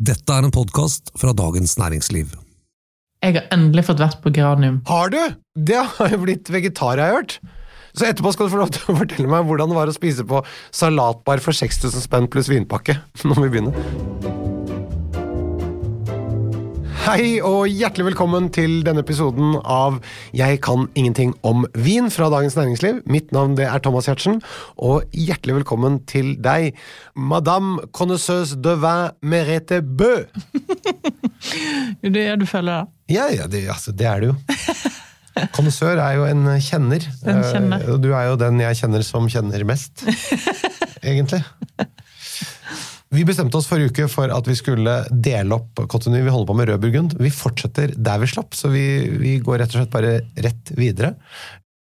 Dette er en podkast fra Dagens Næringsliv. Jeg har endelig fått vært på Granium. Har du? Det har jo blitt vegetar, jeg har hørt. Så etterpå skal du få lov til å fortelle meg hvordan det var å spise på salatbar for 6000 spenn pluss vinpakke. Nå må vi begynne. Hei og hjertelig velkommen til denne episoden av Jeg kan ingenting om vin fra Dagens Næringsliv. Mitt navn det er Thomas Giertsen, og hjertelig velkommen til deg, madame connoisseuse de vin Merete Bø. det er du føler da? Ja, ja, det, altså, det er det jo. Konnoissør er jo en kjenner. En kjenner. Eh, Du er jo den jeg kjenner som kjenner mest, egentlig. Vi bestemte oss forrige uke for at vi skulle dele opp Cotonou. Vi holder på med rød burgund. Vi fortsetter der vi slapp, så vi, vi går rett og slett bare rett videre.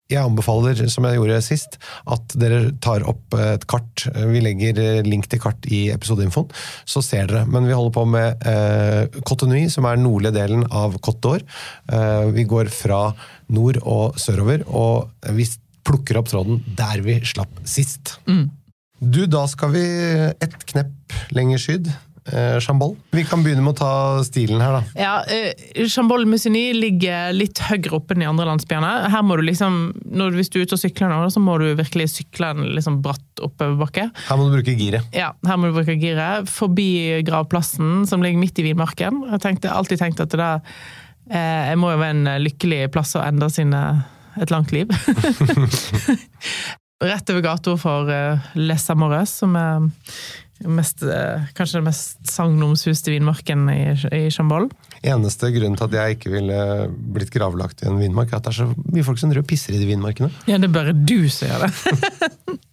Jeg anbefaler, som jeg gjorde sist, at dere tar opp et kart. Vi legger link til kart i episodeinfoen, så ser dere. Men vi holder på med eh, Cotonou, som er nordlige delen av Côte d'Or. Eh, vi går fra nord og sørover, og vi plukker opp tråden der vi slapp sist. Du, da skal vi et knepp lenger syd. Eh, Chambol. Vi kan begynne med å ta stilen her, da. Ja, eh, Chambol Musigny ligger litt høyere oppe enn de andre landsbyene. Her må du liksom, når, Hvis du er ute og sykler nå, så må du virkelig sykle en liksom bratt oppoverbakke. Her må du bruke giret. Ja, her må du bruke giret. Forbi gravplassen, som ligger midt i vinmarken. Jeg tenkte, alltid tenkt at det der eh, må jo være en lykkelig plass å endre sine et langt liv. Rett over gata for uh, Les Amores, som er mest, eh, kanskje den mest sagnomsuste vinmarken i, i Chambol. Eneste grunnen til at jeg ikke ville blitt gravlagt i en vinmark, er at det er så mye folk som driver og pisser i de vinmarkene. Ja, det er bare du som gjør det.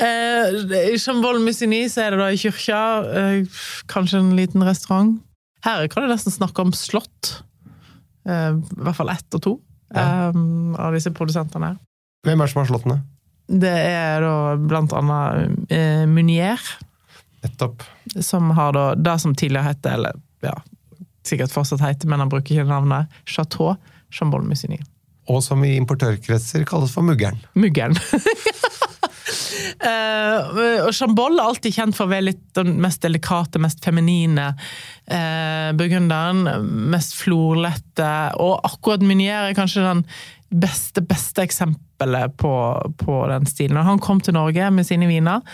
Eh, I Chambol Musigny så er det da i kyrkja, eh, kanskje en liten restaurant. Her kan du nesten snakke om slott. Eh, I hvert fall ett og to Ja. um, av disse produsentene. her. Hvem er det som har slottene? Det er da blant annet eh, Munier, Nettopp. som har da det som tidligere het, eller ja, sikkert fortsatt heter, men han bruker ikke navnet, Chateau Chambol Musigny. Og som i importørkretser kalles for muggeren. Muggeren. Eh, og Chambol er alltid kjent for å være litt den mest delikate, mest feminine uh, burgunderen. Mest florlette. Og akkurat Munier er kanskje den beste, beste eksempelet på, på den stilen. Og han kom til Norge med sine viner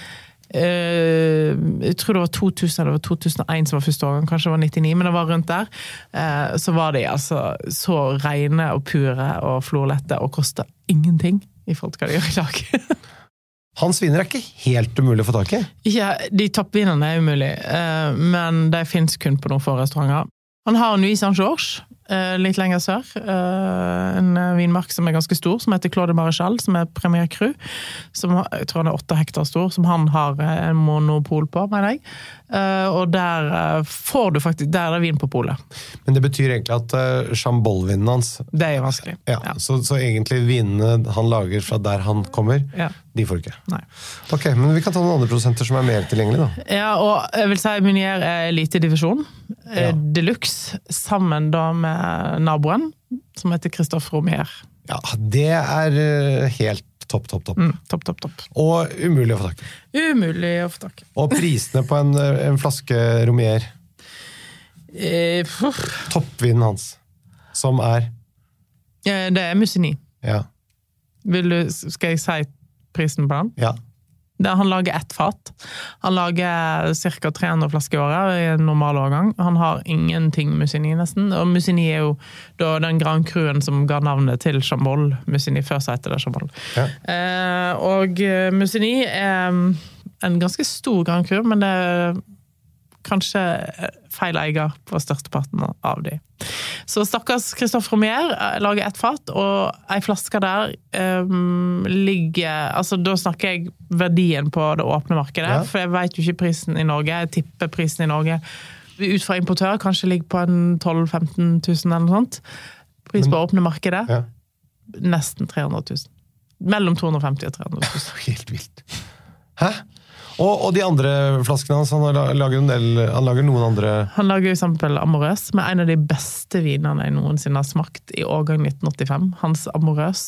Uh, jeg tror det var 2000 eller 2001 som var første årgang, kanskje det var 99, men det var rundt der. Uh, så var de altså så rene og pure og florlette og kosta ingenting i forhold til hva de gjør i dag. Hans viner er ikke helt umulig å få tak i. Ja, de toppvinene er umulig, uh, men de fins kun på noen få restauranter. Han har Nuit Saint-Georges, litt lenger sør. eh, En eh, vinmark som er ganske stor, som heter Claude Maréchal, som er Premier Cru. Som jeg tror han er åtte hektar stor, som han har eh, en monopol på, mener jeg. Eh, Og der eh, får du faktisk Der er det vin på polet. Men det betyr egentlig at Chambol-vinen hans Det er vanskelig. ja, Så, så egentlig vinene han lager fra der han kommer, Ja. de får du ikke. Nei. Ok, Men vi kan ta noen andre prosenter som er mer tilgjengelige, da. Ja, og jeg vil si Munier er elitedivisjon. Ja. Ja. De luxe, sammen da med naboen, som heter Christoffer Romier. Ja, Det er uh, helt topp, topp, topp. Mm, topp, topp, topp. Og umulig å få tak i. Umulig å få tak i. Og prisene på en, uh, en flaske Romier, Eh, toppvinen hans, som er Ja, det er Musini. Ja. Vil du, skal jeg si prisen på den? ja. Han lager ett fat. Han lager ca. 300 flasker i året i en normal årgang. Han har ingenting Musini, nesten. Og Musini er jo den Grand Cruen som ga navnet til Chambol. Musini før så het det Chambol. Ja. Eh, og Musini er mm, en ganske stor Grand Cru, men det er kanskje feil eier på størsteparten av de. Så stakkars Christophe Romier eh, lager ett fat, og ei flaske der um, ligger Altså, da snakker jeg verdien på det åpne markedet, Ja. for jeg veit jo ikke prisen i Norge. Jeg tipper prisen i Norge ut fra importør kanskje ligger på en 12 000-15 000 eller noe sånt. Pris på åpne markedet ja. nesten 300 000. Mellom 250 og 300 000. Helt vilt. Hæ? Og, og de andre flaskene hans, han lager, del, han lager noen andre Han lager f.eks. Amorøs, med en av de beste vinene jeg noensinne har smakt, i årgang 1985. Hans Amorøs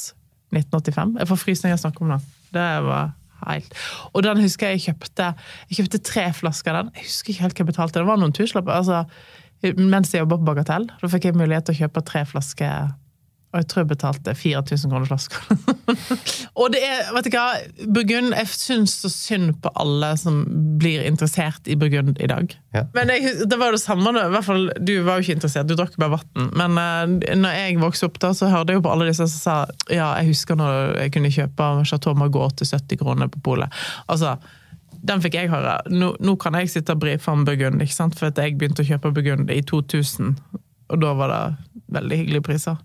1985. Jeg får frysninger av å snakke om det. Det var helt Og den husker jeg jeg kjøpte Jeg kjøpte tre flasker av den. Jeg husker ikke helt hva jeg betalte. Det var noen tusenlapper. Altså, mens jeg jobba på Bagatell. Da fikk jeg mulighet til å kjøpe tre flasker og jeg tror jeg betalte 4000 kroner flaska. og det er, vet du hva, Burgund Jeg syns så synd på alle som blir interessert i Burgund i dag. Ja. Men jeg, det var det samme, i hvert fall, du var jo ikke interessert, du drakk bare vann. Men uh, når jeg vokste opp, da, så hørte jeg jo på alle disse som sa ja, jeg husker når jeg kunne kjøpe Chateau Margot til 70 kroner på polet. Altså, den fikk jeg høre. Nå, nå kan jeg sitte og brife om Burgund, ikke sant? for at jeg begynte å kjøpe Burgund i 2000. Og da var det veldig hyggelige priser.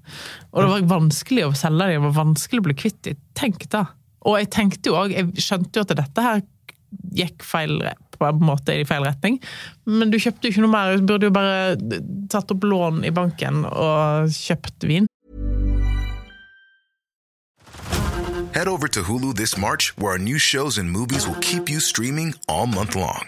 Og det var vanskelig å selge dem, det var vanskelig å bli kvitt dem. Tenk da! Og jeg tenkte jo òg, jeg skjønte jo at dette her gikk feil på en måte i feil retning. Men du kjøpte jo ikke noe mer, du burde jo bare tatt opp lån i banken og kjøpt vin. Head over to Hulu this March, where our new shows and movies will keep you streaming all month long.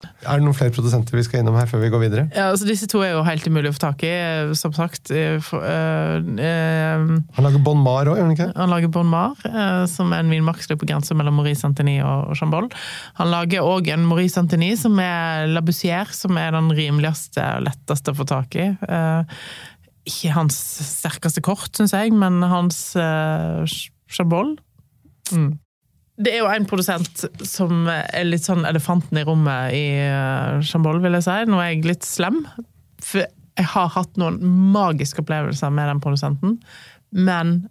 Er det noen flere produsenter vi skal innom her før vi går videre? Ja, altså Disse to er jo helt umulig å få tak i, som sagt. For, øh, øh, Han lager Bon Mar òg, gjør han ikke? Han lager Bon Mar, øh, som er en vinmarkslig på grensa mellom Maurice Antony og Chambol. Han lager òg en Maurice Antony som er Labussière, som er den rimeligste og letteste å få tak i. ikke hans sterkeste kort, syns jeg, men hans Chambol. Mm. Det er jo en produsent som er litt sånn elefanten i rommet i Chambol, vil jeg si. Nå er jeg litt slem, for jeg har hatt noen magiske opplevelser med den produsenten. Men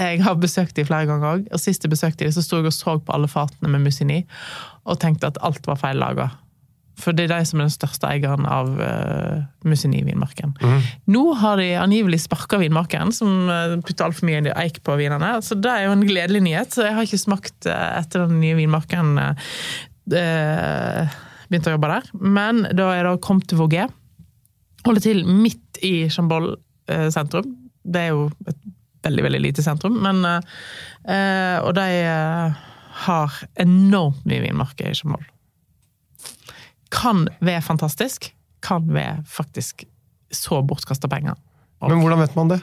jeg har besøkt dem flere ganger òg, og sist jeg besøkte dem, så sto jeg og så på alle fatene med Musini og tenkte at alt var feil laga. For det er de som er den største eieren av uh, Musini-vinmarken. Mm. Nå har de angivelig sparka vinmarken, som putter altfor mye eik på vinene. Så det er jo en gledelig nyhet. Så jeg har ikke smakt uh, etter den nye vinmarken uh, begynte å jobbe der. Men da er det kommet til Vågé. Holder til midt i Chambol sentrum. Det er jo et veldig, veldig lite sentrum, men Og de har enormt mye vinmarker i Chambol kan være fantastisk. Kan være faktisk så bortkasta penger. Men hvordan vet man det?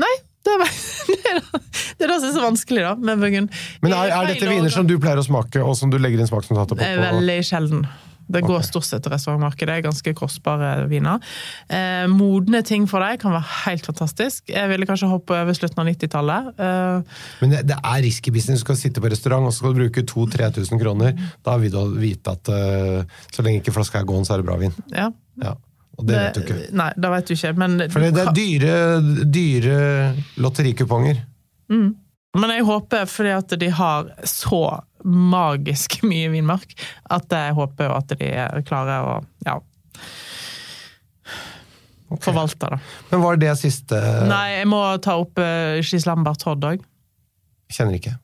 Nei, det er det, er det som er så vanskelig da, med. Men er, er dette viner som du pleier å smake, og som du legger inn smaksnotater på? Veldig sjelden. Det går okay. stort sett til restaurantmarkedet. Det er ganske kostbare viner. Eh, modne ting for deg kan være helt fantastisk. Jeg ville kanskje hoppe over slutten av 90-tallet. Eh, Men det, det, er risky business. Du skal sitte på restaurant og skal bruke 2000-3000 kroner. Da vil du vite at uh, så lenge ikke flaska er gåen, så er det bra vin. Ja. ja. Og det, det, vet du ikke. Nei, det vet du ikke. Men For det, det er dyre, dyre lotterikuponger. Mm. Men jeg håper, fordi at de har så magisk mye vinmark, at jeg håper at de klarer å ja, okay. forvalte det. Men var det det siste Nei, jeg må ta opp uh, Gislambert Hodd òg. Kjenner ikke.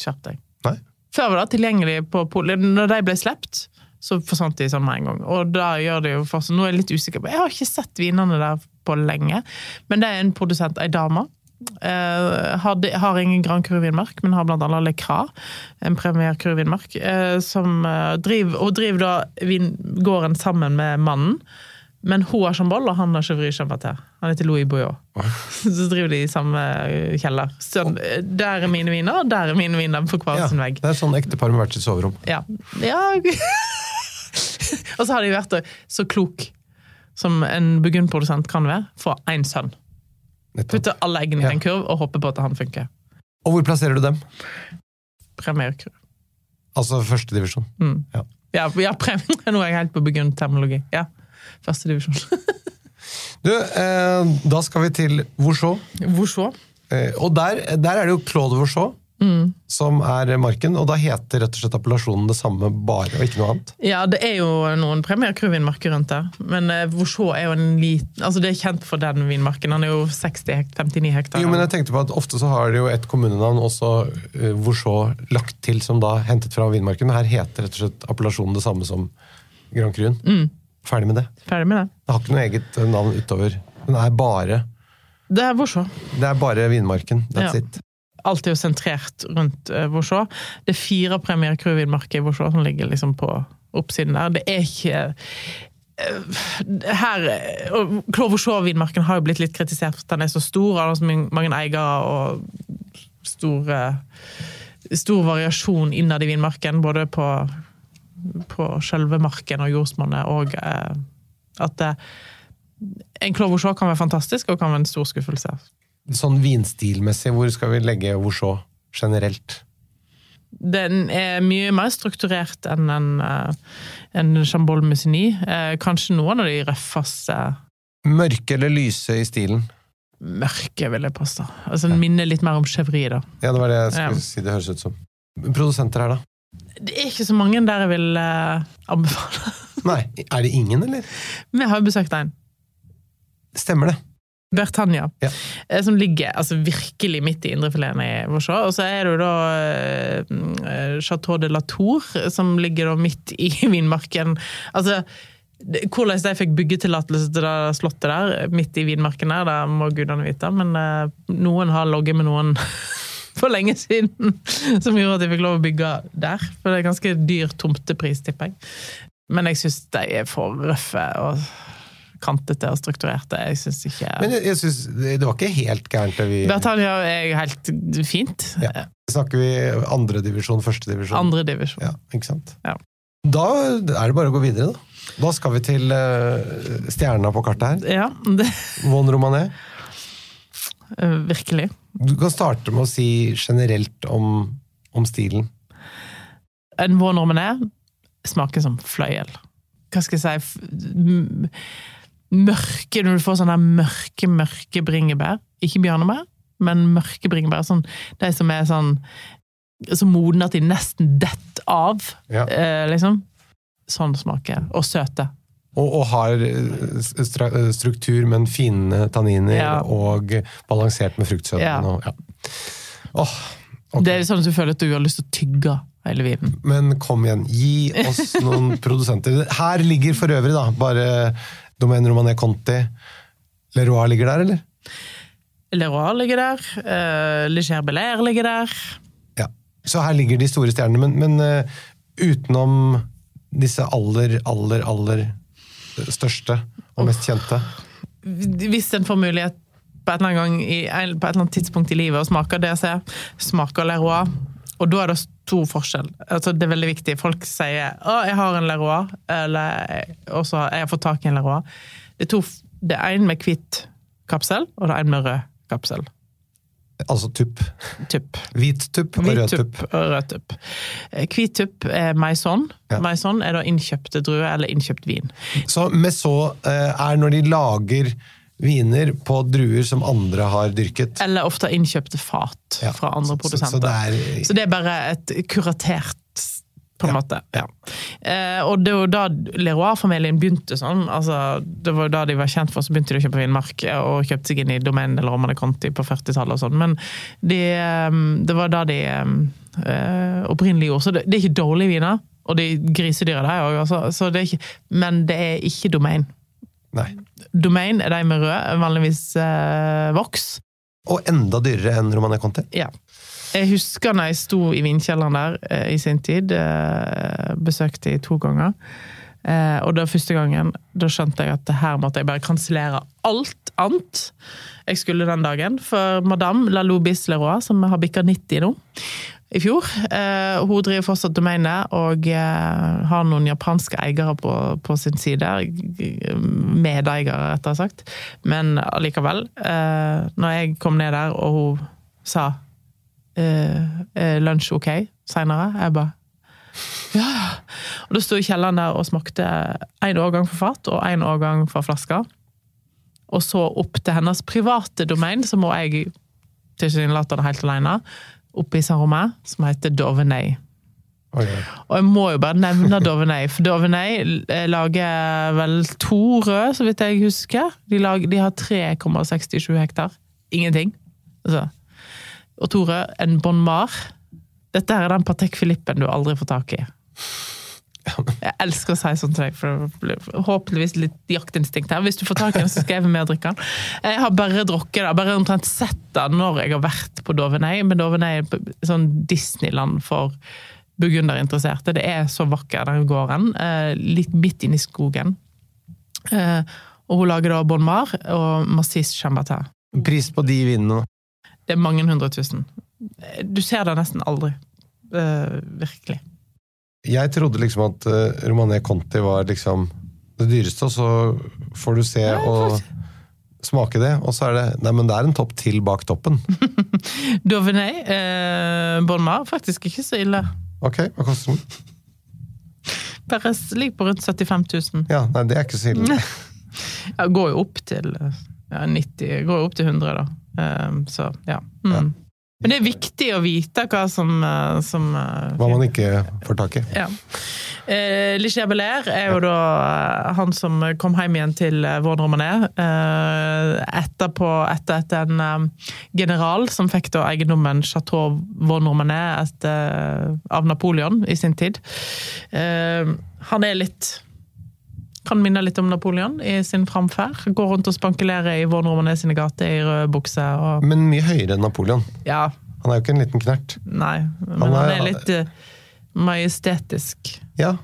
Skjerp deg. Nei. Før var det tilgjengelig på polet. Når de ble sluppet, så forsvant de sånn med en gang. Og da gjør det jo fortsatt Nå er jeg litt usikker på Jeg har ikke sett vinene der på lenge, men det er en produsent, ei dame, Uh, har, har, ingen Grand Cru-vinmark, men har annet Le Cras, en Premier Cru-vinmark, uh, som uh, driver, og driver da vingården sammen med mannen. Men hun har Chambol, og han har Chevry Chambertin. Han heter Louis Bouillot. Så driver de i samme kjeller. Så der er mine viner, og der er mine viner på hver ja, sin vegg. Det er sånn ektepar med hvert sitt soverom. Ja. ja. og så har de vært så klok som en burgundprodusent kan være, for én sønn. Putte alle eggene i en kurv og håpe på at han funker. Og hvor plasserer du dem? Premierkurv. Altså førstedivisjon? Mm. Ja. Ja, ja nå er jeg helt på terminologi. Ja, førstedivisjon. du, eh, da skal vi til Vouchot. Vouchot. Eh, og der, der, er det jo Claude Vouchot. Mm. Som er marken, og da heter rett og slett appellasjonen det samme, bare, og ikke noe annet? Ja, det er jo noen Premier Cru-vinmarker rundt der, men uh, Vouchot er jo en liten Altså, det er kjent for den vinmarken. Han er jo 60 59 hektar. Jo, men jeg tenkte på at ofte så har de jo et kommunenavn, også uh, Vouchot lagt til, som da hentet fra vinmarken. Her heter rett og slett appellasjonen det samme som Grand Cruen. Mm. Ferdig med det. Ferdig med det. Det har ikke noe eget navn utover. Den er bare Det er Vorså. Det er bare vinmarken. That's Ja. it. Alt er jo sentrert rundt uh, Vauxhall. Det er fire Premier Cru-vinmarker i Vosjå som ligger liksom på oppsiden der. Det er ikke eh, her, og Clos Vauxhall-vinmarken har jo blitt litt kritisert for at den er så stor, har så mange eiere og store, stor variasjon innad i vinmarken, både på, på selve marken og jordsmonnet, og eh, at eh, en klovosjå kan være fantastisk og kan være en stor skuffelse. Sånn vinstilmessig, hvor skal vi legge Vauxhall generelt? Den er mye mer strukturert enn en, eh, en Chambol Musigny. Eh, Kanskje noen av de røffeste Mørke eller lyse i stilen? mørke, vil jeg påstå. Altså, Den minner litt mer om chevri, da. Ja, det var det jeg skulle Ja. si det høres ut som. Produsenter her, da? Det er ikke så mange der jeg vil uh, anbefale. Nei, er det ingen, eller? Vi har jo besøkt en. Stemmer det. Bertania, Ja. eh, som ligger altså, virkelig midt i indrefileten i Vorså. Og så er det jo da eh, Chateau de la Tour, som ligger da midt i vinmarken. Altså, hvordan de fikk byggetillatelse til det slottet der, midt i vinmarken der, det må gudene vite. Men eh, noen har logget med noen for lenge siden, som gjorde at de fikk lov å bygge der. For det er ganske dyr tomtepris, tipper jeg. Men jeg syns de er for røffe og kantete og strukturerte. Jeg syns ikke Men jeg, jeg synes, det var ikke helt gærent, det vi Bertania er helt fint. Ja. Snakker vi andredivisjon, førstedivisjon? Andre divisjon. Ja, ikke sant? Ja. Da er det bare å gå videre, da. Da skal vi til uh, stjerna på kartet her. Ja, det, Von Romané. øh, virkelig. Du kan starte med å si generelt om, om stilen. En von Romané smaker som fløyel. Hva skal jeg si Mørke, når du får sånne mørke, mørke bringebær. Ikke bjørnebær, men mørke bringebær. Sånn, de som er sånn så modne at de nesten detter av, Ja. eh, liksom. Sånn smaker. Og søte. Og, og har eh, eh, struktur, men fine tanniner, Ja. og balansert med fruktsødme. Ja. og- Ja. Oh, okay. Det er sånn at du føler at du har lyst til å tygge hele vinen. Men kom igjen, gi oss noen produsenter. Her ligger for øvrig da, bare Domaine Romané Conti. Leroy ligger der, eller? Leroy ligger der. Uh, Ligier Belair ligger der. Ja. Så her ligger de store stjernene, men, men uh, utenom disse aller, aller, aller største og mest kjente. Hvis en får mulighet på et eller annet, gang i, på et eller annet tidspunkt i livet å smake DC, smaker Leroy. Og da er det stor forskjell. Altså, det er veldig viktig. Folk sier 'Å, jeg har en Leroy', eller 'Jeg har fått tak i en Leroy. Det er, to, det er en med hvit kapsel, og det er en med rød kapsel. Altså tupp. Tupp. Hvit tupp og rød tupp tup og rød tupp. Hvit tupp er maison. Ja. Maison er da innkjøpte druer eller innkjøpt vin. Så Messot eh, er når de lager viner på druer som andre har dyrket. Eller ofte innkjøpte fat Ja, fra andre så- så- produsenter. så det er- Så det er bare et kuratert på en Ja, måte. Ja. Eh, og det var da Leroy-familien begynte sånn. altså Det var da de var kjent for, så begynte de å kjøpe vinmark og kjøpte seg inn i Domaine eller Romane Conti på 40-tallet og sånn. Men de, eh, det var da de eh, opprinnelig gjorde. Så det, det er ikke dårlige viner. Og de grisedyra der òg, altså. Men det er ikke Domaine. Nei. Domaine er de med rød, vanligvis eh, voks. Og enda dyrere enn Romania Conti. Ja. Jeg husker når jeg sto i vinkjelleren der eh, i sin tid. Eh, besøkte de to ganger. Eh, og da første gangen da skjønte jeg at her måtte jeg bare kansellere alt annet jeg skulle den dagen. For madame Lalou Bisleroy, som har bikka 90 nå, i fjor, Uh, hun driver fortsatt domenet og uh, har noen japanske eiere på, på sin side. Medeiere, rettere sagt. Men allikevel. Uh, når jeg kom ned der, og hun sa uh, lunsj ok seinere? Jeg bare ja. Og da sto kjelleren der og smakte én årgang for fat og én årgang for flasker. Og så opp til hennes private domein, som må jeg tilsynelatende helt alene, oppe i Saint-Romé, som heter Dovenay. Oi. Og jeg må jo bare nevne Dovenay, for Dovenay eh, lager vel to røde, så vidt jeg husker. De, lager, de har 3,67 hektar. Ingenting. Altså. Og to røde, en Bon Mar. Dette her er den Patek Filippen du aldri får tak i. Jeg elsker å si sånt til deg, for det blir håpeligvis litt jaktinstinkt her. Hvis du får tak i den, så skal jeg være med og drikke den. Jeg har bare drukket det, bare omtrent sett det når jeg har vært på Dovenei. men Dovenei er sånn Disneyland for burgunderinteresserte. Det er så vakker, den gården. Eh, litt midt inne i skogen. Eh, og hun lager da Bon Mar og Massis Chambata. Pris på de vinene. Det er mange hundre tusen. Du ser det nesten aldri. Eh, virkelig. Jeg trodde liksom at uh, Romané Conti var liksom det dyreste, og så får du se Ja, og smake det, og så er det Nei, men det er en topp til bak toppen. Doveney, eh, Bon Mar, faktisk ikke så ille. Ok, hva koster den? Bare ligger på rundt 75 000. Ja, nei, det er ikke så ille. Ja, går jo opp til ja, 90, går jo opp til 100, da. Um, så ja. Mm. Ja. Men det er viktig å vite hva som, eh, som eh, Hva man ikke får tak i. Ja. Eh, Lichier Belair er jo da eh, han som kom hjem igjen til Vaughan Romané. Eh, etterpå, etter at en eh, general som fikk da eiendommen Chateau Vaughan Romané av Napoleon i sin tid. Eh, han er litt kan minne litt om Napoleon i sin framferd. Går rundt og spankulerer i Vaughn Romanes sine gater i rød bukse. Og, Men mye høyere enn Napoleon. ja, Han er jo ikke en liten knert. nei. Men Han han er- er litt uh, majestetisk. Ja.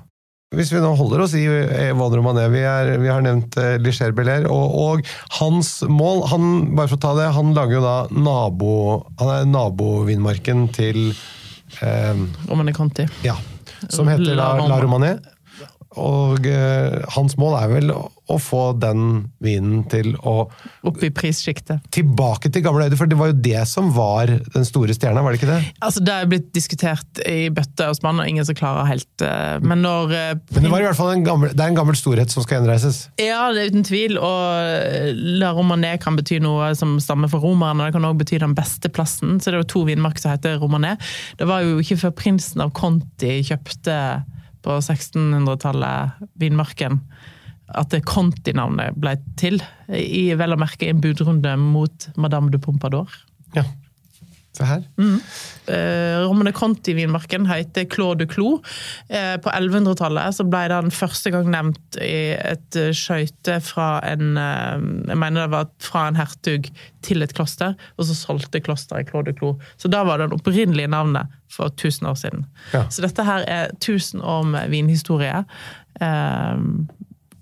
Hvis vi nå holder oss i eh, Vaud Romané, vi, er, vi har nevnt uh, Licher Belair, og, og hans mål han, Bare for å ta det, han lager jo da nabo... Han er nabovinmarken til eh, Romane Conti. Ja. Som heter La La Roma. Romané. Og eh, hans mål er vel å, å få den vinen til å Opp i prissjiktet. Tilbake til gamle høyder, for det var jo det som var den store stjerna, var det ikke det? Altså, det er blitt diskutert i bøtte og spann, og ingen som klarer helt eh, Men når eh, Men det var i hvert fall en gammel, det er en gammel storhet som skal gjenreises. Ja, det er uten tvil. Og eh, La Romané kan bety noe som stammer fra romerne. Det kan òg bety den beste plassen. Så det var to vinmarker som heter Romané. Det var jo ikke før prinsen av Conti kjøpte på 1600-tallet vinmarken at Conti-navnet ble til. I vel å merke en budrunde mot Madame de Pompadour. Ja. Se her. Eh, Romane Conti-vinmarken heter Claude de Clou. Eh, på 1100-tallet så ble den første gang nevnt i et eh, skøyte fra en eh, Jeg mener det var fra en hertug til et kloster, og så solgte klosteret Claude de Clou. Så da var det det opprinnelige navnet for 1000 år siden. Ja. Så dette her er 1000 år med vinhistorie. Eh,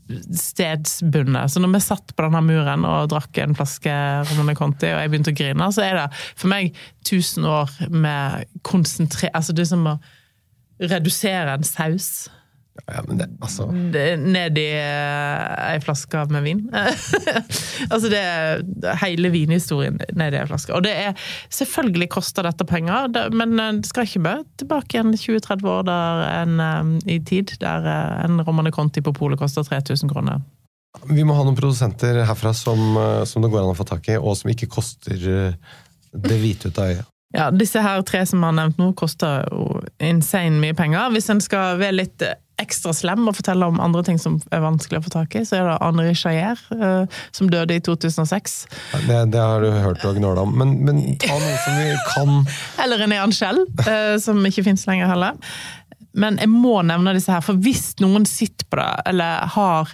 stedsbundet. Så når vi satt på denne muren og drakk en flaske Romane Conti, og jeg begynte å grine, så er det for meg 1000 år med konsentrert Altså det er som å redusere en saus Ja, men det, altså, ned i eh, ei flaske med vin. altså det er hele vinhistorien ned i ei flaske. Og det er Selvfølgelig koster dette penger, men eh, det skal ikke bøte tilbake igjen 20-30 år der en, eh, i tid, der en Romane Conti på polet koster 3000 kroner. vi må ha noen produsenter herfra som, som det går an å få tak i, og som ikke koster det hvite ut av øyet. Ja, disse her tre som jeg har nevnt nå, koster jo insane mye penger. Hvis en skal være litt ekstra slem og fortelle om andre ting som er vanskelig å få tak i, så er det Henri Chaillet, eh, som døde i 2006. Det, det har du hørt og gnåla om, men, men ta noe som vi kan Eller René Angel, eh, som ikke fins lenger heller. Men jeg må nevne disse her, for hvis noen sitter på det, eller har,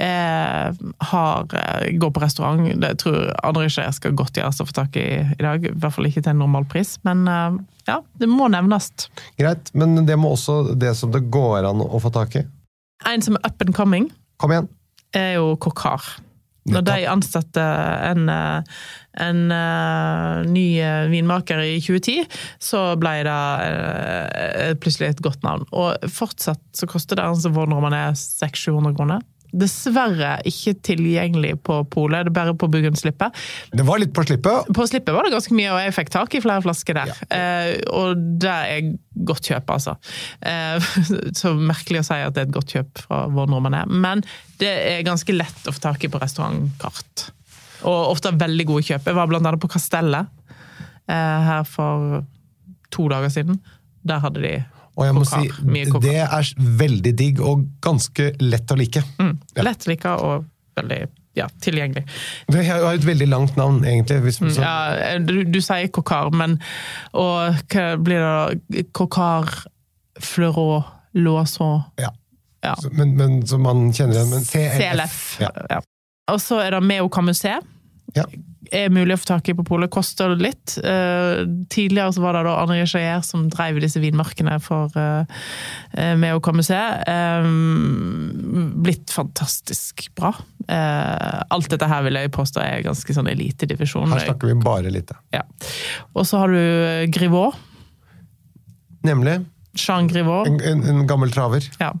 eh, har eh, går på restaurant Det tror andre ikke jeg skal godt gjøres å få tak i i dag. I hvert fall ikke til en normal pris. Men eh, ja, det må nevnes. Greit, men det må også det som det går an å få tak i. En som er up and coming, Kom igjen! er jo Kokar. Når de ansatte en, eh, en eh, ny eh, vinmaker i 2010, så ble det plutselig et godt navn. Og fortsatt så koster det altså når man er 600-700 kroner. Dessverre ikke tilgjengelig på polet, det er bare på Burgundslippet. Det var litt på slippet. På slippet var det ganske mye, og jeg fikk tak i flere flasker der. Eh, og det er godt kjøp, altså. Eh, så merkelig å si at det er et godt kjøp fra hvor nordmenn er. Men det er ganske lett å få tak i på restaurantkart. Og ofte veldig gode kjøp. Jeg var blant annet på Kastellet eh, her for to dager siden. Der hadde de Og jeg må kokar. si, det er veldig digg og ganske lett å like. Mm. Ja. Lett like og veldig ja, tilgjengelig. Det har et veldig langt navn, egentlig. Mm, Ja, du, du sier kokar, men Og hva blir det da? Kokar, fleurot, loiseau ja. Ja. Men, men som man kjenner igjen. CLF. CLF. Ja. Og så er det Meo Camusé. Ja. Er mulig å få tak i på polet, koster det litt. Eh, tidligere så var det da André Jayer som drev disse vinmarkene for med å komme seg. Eh, blitt fantastisk bra. Eh, alt dette her vil jeg påstå er ganske sånn elitedivisjon. Her snakker vi bare lite. Ja. Og så har du Grivaud. Nemlig Jean Grivaud. en, en, en gammel traver. Ja.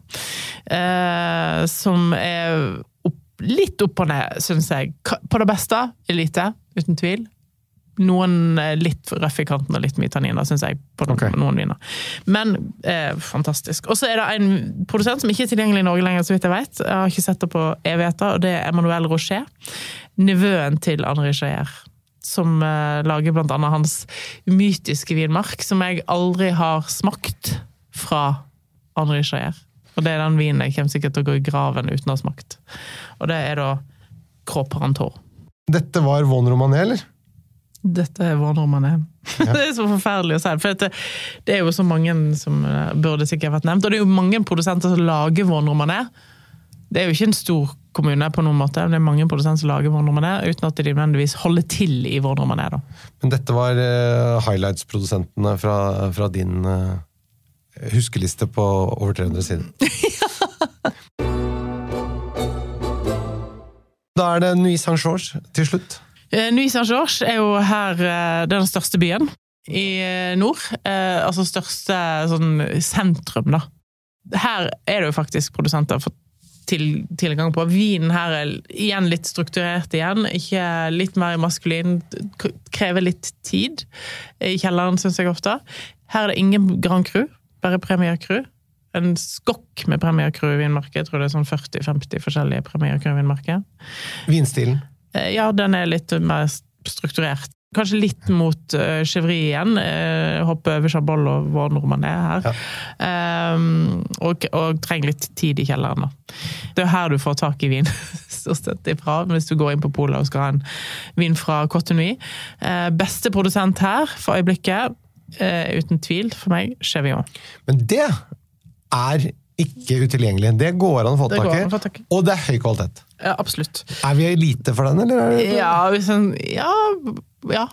Eh, som er litt opp og ned, syns jeg. På det beste, elite, uten tvil. Noen er litt røff i kanten og litt mye tanniner, syns jeg, på noen, okay. noen viner. Men eh, fantastisk. Og så er det en produsent som ikke er tilgjengelig i Norge lenger, så vidt jeg vet. Jeg har ikke sett det på evigheter, og det er Emmanuel Rocher. Nevøen til Henri Jayer. Som eh, lager blant annet hans mytiske vinmark, som jeg aldri har smakt fra Henri Jayer. Og det er den vinen jeg kommer sikkert til å gå i graven uten å ha smakt. Og det er da Gros Parantor. Dette var Von Romané, eller? Dette er Von Romané. Ja. Det er så forferdelig å si. For det, det er jo så mange som eh, burde sikkert vært nevnt. Og det er jo mange produsenter som lager Von er. Det er jo ikke en stor kommune på noen måte, men det er mange produsenter som lager Von er, uten at de nødvendigvis holder til i Von er. Men dette var uh, highlights-produsentene fra, fra din eh, huskeliste på over 300 sider. Da er det Nuit Saint-Georges til slutt. Eh, Nuit Saint-Georges er jo her eh, den største byen i eh, nord. Altså største sånn sentrum, da. Her er det jo faktisk produsenter for til, tilgang på. Vinen her er igjen litt strukturert igjen. Ikke litt mer maskulin. Krever litt tid i kjelleren, syns jeg ofte. Her er det ingen Grand Cru, bare Premier Cru. En skokk med Premier Cru-vinmarke. Jeg tror det er sånn 40-50 forskjellige Premier Cru-vinmarker. Vinstilen. Eh, Ja, den er litt mer strukturert. Kanskje litt mot uh, Chevry igjen. Uh, hoppe over Chaboll og hvor nordmann er her. Um, og, og trenger litt tid i kjelleren. Da. Det er her du får tak i vin, stort sett ifra, hvis du går inn på polet og skal ha en vin fra Cotonou. Uh, beste produsent her for øyeblikket, uten tvil for meg, Chevillon. Men det er ikke utilgjengelig. Det går an å få tak i. Og det er høy kvalitet. Ja, absolutt. Er vi elite for den, eller? Er. Ja, en, ja, ja.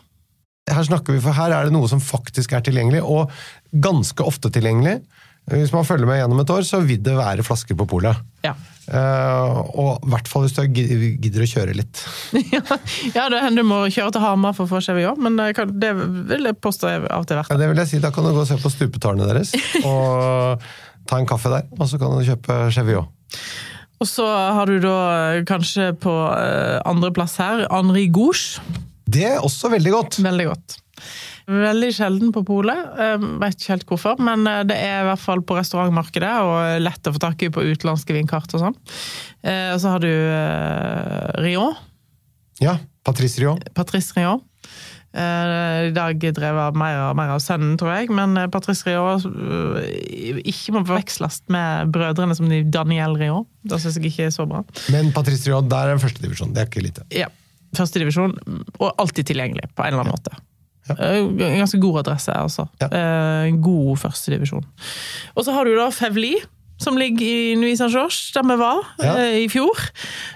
Her snakker vi, for her er det noe som faktisk er tilgjengelig, og ganske ofte tilgjengelig. Hvis man følger med gjennom et år, så vil det være flasker på polet. ja. Uh, og i hvert fall hvis du gidder å kjøre litt. ja, det hender du må kjøre til Hamar for å få Chevillon, men det, kan, det vil jeg påstå er av og til verdt Ja, det vil jeg si, Da kan du gå og se på stupetårnet deres og ta en kaffe der, og så kan du kjøpe Chevillon. Og så har du da eh, kanskje på andreplass her Henri Gouche. Det er også veldig godt. Veldig godt. Veldig sjelden på polet, uh, vet ikke helt hvorfor, men eh, det er i hvert fall på restaurantmarkedet og lett å få tak i på utenlandske vinkart og sånn. Eh, og så har du Rion. Ja, Patrice Rion. Patrice Rion. Eh, I dag drevet mer, og mer av sønnen, tror jeg, men eh, Patrice Rion eh, ikke må forveksles med brødrene som Daniel Rion. Det syns jeg ikke er så bra. Men Patrice Rion, der er førstedivisjon. Det er ikke lite. Ja. Førstedivisjon, og alltid tilgjengelig på en eller annen måte. Ja. Eh, ganske god adresse, altså. Ja. Eh, En god førstedivisjon. Og så har du da Fevli, som ligger i Nuit Saint-Georges, der vi var Ja. eh, i fjor.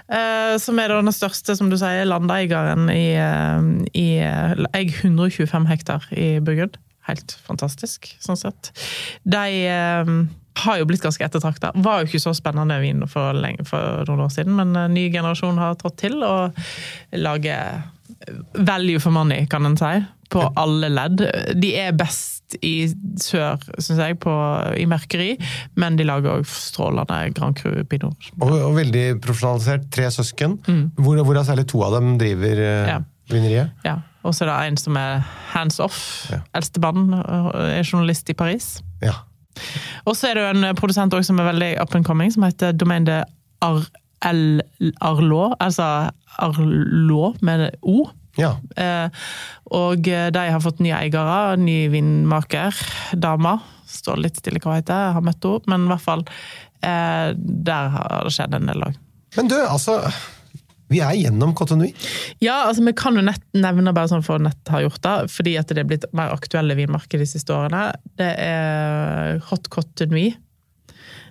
Eh, Som er den største, som du sier, landeieren i, i Eier 125 hektar i Burgund. Helt fantastisk, sånn sett. De eh, har jo blitt ganske ettertrakta. Var jo ikke så spennende vin for, lenge, for noen år siden, men en ny generasjon har trådt til og lager value for money, kan en si, på alle ledd. De er best i sør, syns jeg, på, i merkeri, men de lager òg strålende Grand Cru Pinot. Og, og veldig profesjonalisert. Tre søsken, hvor, hvorav særlig to av dem driver eh, Mm. Ja. vineriet. Ja. Og så er det en som er hands off. Ja. Eldstemann, er journalist i Paris. Ja. Og så er det jo en produsent også som er veldig up and coming, som heter Domaine de Ar L Arlot, altså Arlo med O. ja. Eh, og de har fått nye eiere, ny vindmaker, dama. Står litt stille hva hun heter, jeg har møtt henne, men i hvert fall eh, Der har det skjedd en del òg. Men du, altså Vi er gjennom Cotonoui. Ja, altså vi kan jo nett nevne bare sånn for nett har gjort det, fordi at det er blitt mer aktuelle vinmarked de siste årene. Det er Hot Cotonou.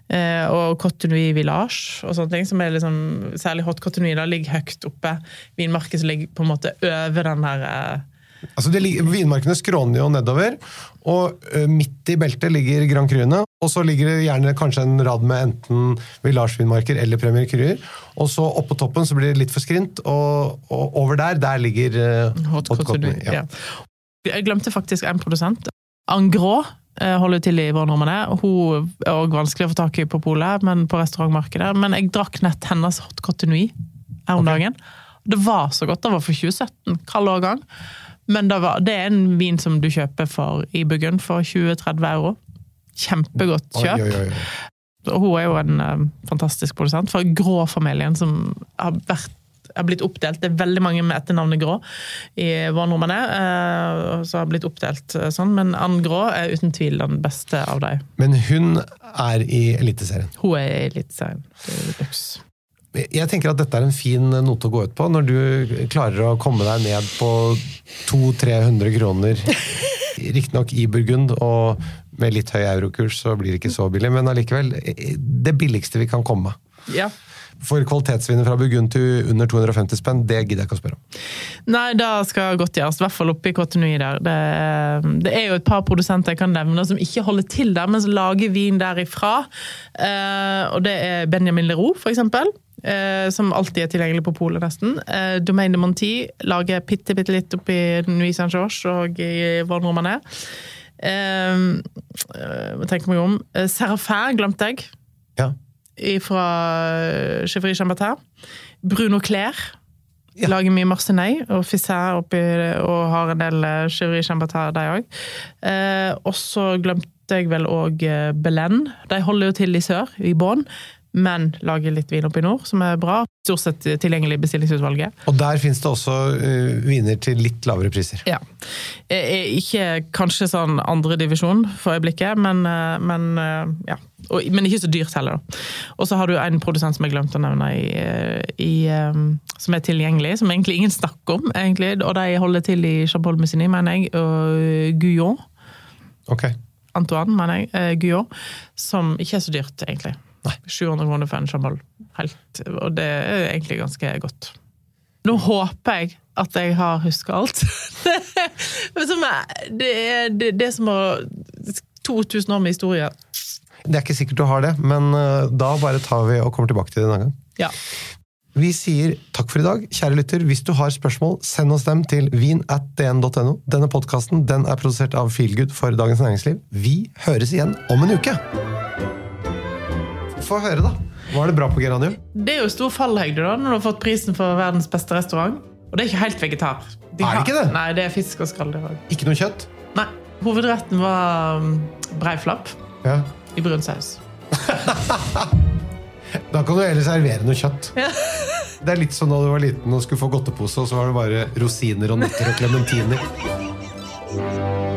Eh, og Cotonoui Village og sånne ting, som er liksom, særlig hot Cotonoui, da ligger høyt oppe. Vinmarken som ligger på en måte over den der eh, Altså det, Vinmarkene skråner jo nedover, og ø, midt i beltet ligger Grand Cruene. Og så ligger det gjerne kanskje en rad med enten Village-vinmarker eller Premier Cruer. Og så oppå toppen så blir det litt for skrint, og, og over der, der ligger uh, hot Hot. Cotonui, ja. Ja. Jeg glemte faktisk en produsent. Angros eh, holder til i vår Hun er også vanskelig å få tak i på polet, men på restaurantmarkedet. Men jeg drakk nett hennes hot cotonui her om dagen. Det var så godt. Det var for 2017, kald årgang. Men det, var, det er en vin som du kjøper for, i Burgund for 20-30 euro. Kjempegodt kjøp. oi, oi. oi. hun er jo en eh, fantastisk produsent for Grå-familien, som har, vært, har blitt oppdelt. Det er veldig mange med etternavnet Grå i vår nordmenn eh, som har blitt oppdelt eh, sånn, men Ann Grå er uten tvil den beste av dem. Men hun er i Eliteserien. Hun er i Eliteserien. Er Jeg tenker at dette er en fin note å gå ut på, når du klarer å komme deg ned på 200-300 kroner. Riktignok i Burgund, og med litt høy eurokurs så blir det ikke så billig, men allikevel det billigste vi kan komme. Ja. For kvalitetsviner fra Burgund til under 250 spenn, det gidder jeg ikke å spørre om. Nei, det skal godt gjøres. I hvert fall oppe i Cotonui der. Det, det er jo et par produsenter jeg kan nevne som ikke holder til der, men som lager vin derifra. Eh, og det er Benjamin Leroux, for eksempel. Eh, som alltid er tilgjengelig på polet, nesten. Eh, Domaine de Monti lager bitte, bitte litt oppi Nuit Saint-Georges og i Vår Normandie. Eh, tenker meg om. Eh, Serafin glemte jeg. Fra Chevry Chambertin. Bruno Clair Ja. lager mye marsenei og Fisset oppi, og har en del eh, Chevry Chambertin, de òg. Eh, og så glemte jeg vel òg eh, Belen. De holder jo til i sør, i Bonn, men lager litt vin oppe i nord, som er bra. Stort sett tilgjengelig i bestillingsutvalget. Og der fins det også uh, viner til litt lavere priser. Ja. Ikke kanskje sånn andredivisjon for øyeblikket, men, eh, men eh, ja. Og, men ikke så dyrt heller, da. Og så har du en produsent som jeg glemte å nevne, i, i, som er tilgjengelig, som egentlig ingen snakker om, egentlig. Og de holder til i Champol-Musigny, mener jeg, og Guyon. Ok. Antoine, mener jeg. Guyon. Som ikke er så dyrt, egentlig. 700 kroner for en Champol. Helt, og det er egentlig ganske godt. Nå håper jeg at jeg har huska alt. Men som det er det, det er som å 2000 år med historie. Det er ikke sikkert du har det, men uh, da bare tar vi og kommer tilbake til det en annen gang. Ja. Vi sier takk for i dag. Kjære lytter, hvis du har spørsmål, send oss dem til vin.dn.no. Denne podkasten den er produsert av Feelgood for Dagens Næringsliv. Vi høres igjen om en uke! Få høre, da. Var det bra på Geranium? Det er jo stor fallhøyde da, når du har fått prisen for verdens beste restaurant. Og det er ikke helt vegetar. De Er det ikke det? Nei, det er fisk og skalldyr òg. Ikke noe kjøtt? Nei. Hovedretten var um, breiflapp Ja. i brun saus. Da kan du heller servere noe kjøtt. Ja. Det er litt som da du var liten og skulle få godtepose, og så var det bare rosiner og nøtter og klementiner.